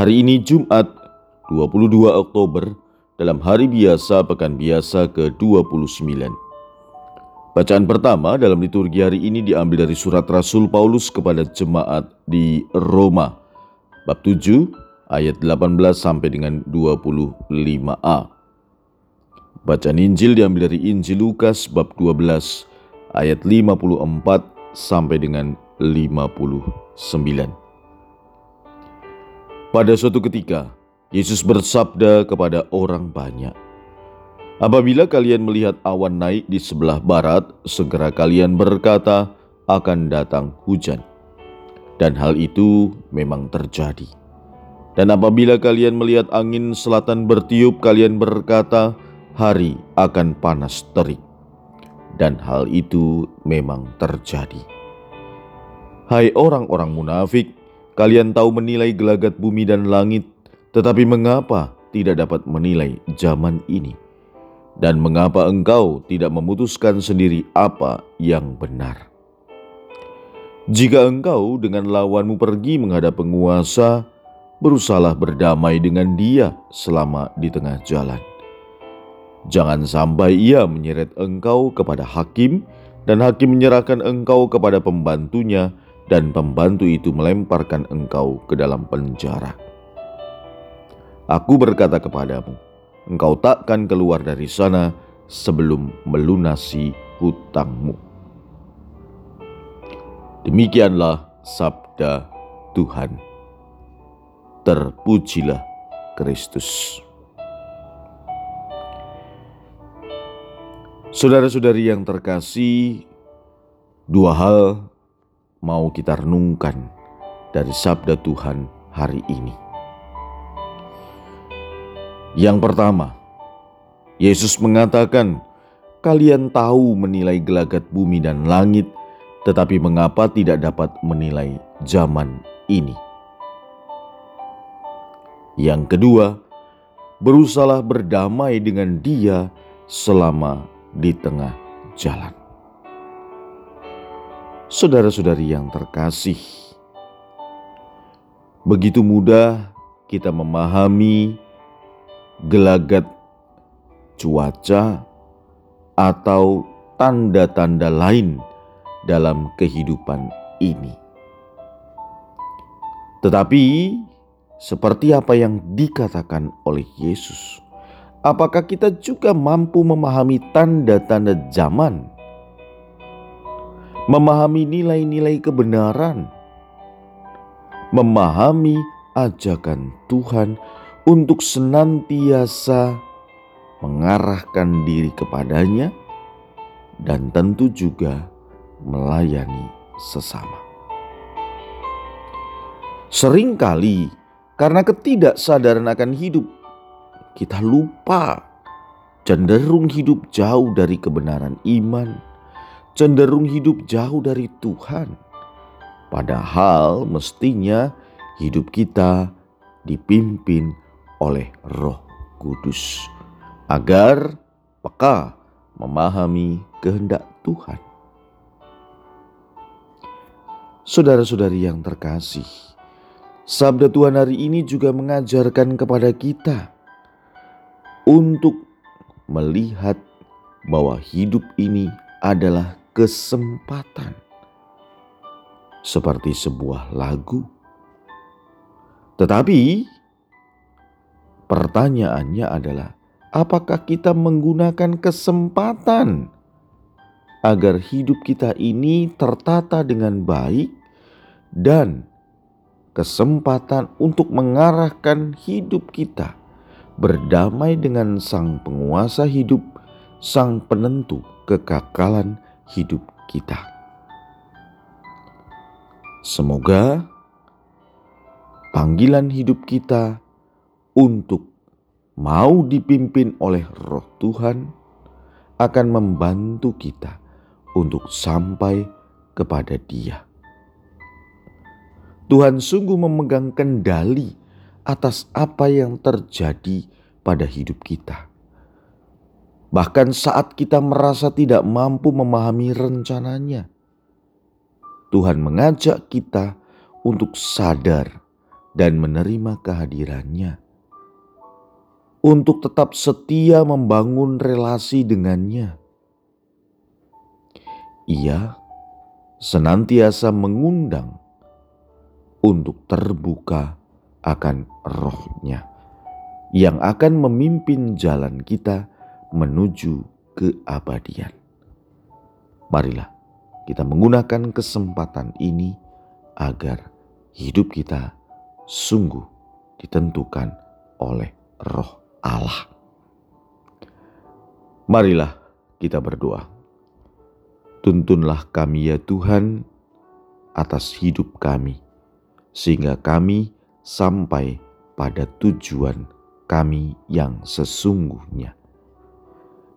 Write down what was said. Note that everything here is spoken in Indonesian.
Hari ini Jumat 22 Oktober dalam hari biasa pekan biasa ke-29. Bacaan pertama dalam liturgi hari ini diambil dari surat Rasul Paulus kepada jemaat di Roma bab 7 ayat 18 sampai dengan 25a. Bacaan Injil diambil dari Injil Lukas bab 12 ayat 54 sampai dengan 59. Pada suatu ketika, Yesus bersabda kepada orang banyak, "Apabila kalian melihat awan naik di sebelah barat, segera kalian berkata, 'Akan datang hujan.'" Dan hal itu memang terjadi. Dan apabila kalian melihat angin selatan bertiup, kalian berkata, "Hari akan panas terik." Dan hal itu memang terjadi. Hai orang-orang munafik, Kalian tahu menilai gelagat bumi dan langit, tetapi mengapa tidak dapat menilai zaman ini? Dan mengapa engkau tidak memutuskan sendiri apa yang benar? Jika engkau dengan lawanmu pergi menghadap penguasa, berusahalah berdamai dengan dia selama di tengah jalan. Jangan sampai ia menyeret engkau kepada hakim, dan hakim menyerahkan engkau kepada pembantunya, dan pembantu itu melemparkan engkau ke dalam penjara. Aku berkata kepadamu, engkau takkan keluar dari sana sebelum melunasi hutangmu. Demikianlah sabda Tuhan. Terpujilah Kristus. Saudara-saudari yang terkasih, dua hal mau kita renungkan dari sabda Tuhan hari ini. Yang pertama, Yesus mengatakan, "Kalian tahu menilai gelagat bumi dan langit, tetapi mengapa tidak dapat menilai zaman ini?" Yang kedua, berusahalah berdamai dengan Dia selama di tengah jalan. Saudara-saudari yang terkasih, begitu mudah kita memahami gelagat cuaca atau tanda-tanda lain dalam kehidupan ini. Tetapi, seperti apa yang dikatakan oleh Yesus, apakah kita juga mampu memahami tanda-tanda zaman? Memahami nilai-nilai kebenaran, memahami ajakan Tuhan untuk senantiasa mengarahkan diri kepadanya, dan tentu juga melayani sesama. Seringkali karena ketidaksadaran akan hidup, kita lupa cenderung hidup jauh dari kebenaran iman cenderung hidup jauh dari Tuhan. Padahal mestinya hidup kita dipimpin oleh Roh Kudus agar peka memahami kehendak Tuhan. Saudara-saudari yang terkasih, sabda Tuhan hari ini juga mengajarkan kepada kita untuk melihat bahwa hidup ini adalah kesempatan, seperti sebuah lagu. Tetapi pertanyaannya adalah, apakah kita menggunakan kesempatan agar hidup kita ini tertata dengan baik dan kesempatan untuk mengarahkan hidup kita berdamai dengan Sang Penguasa hidup, Sang Penentu kekakalan hidup kita. Semoga panggilan hidup kita untuk mau dipimpin oleh Roh Tuhan akan membantu kita untuk sampai kepada Dia. Tuhan sungguh memegang kendali atas apa yang terjadi pada hidup kita. Bahkan saat kita merasa tidak mampu memahami rencananya, Tuhan mengajak kita untuk sadar dan menerima kehadirannya, untuk tetap setia membangun relasi dengannya. Ia senantiasa mengundang untuk terbuka akan rohnya yang akan memimpin jalan kita menuju keabadian. Marilah kita menggunakan kesempatan ini agar hidup kita sungguh ditentukan oleh Roh Allah. Marilah kita berdoa. Tuntunlah kami ya Tuhan atas hidup kami, sehingga kami sampai pada tujuan kami yang sesungguhnya.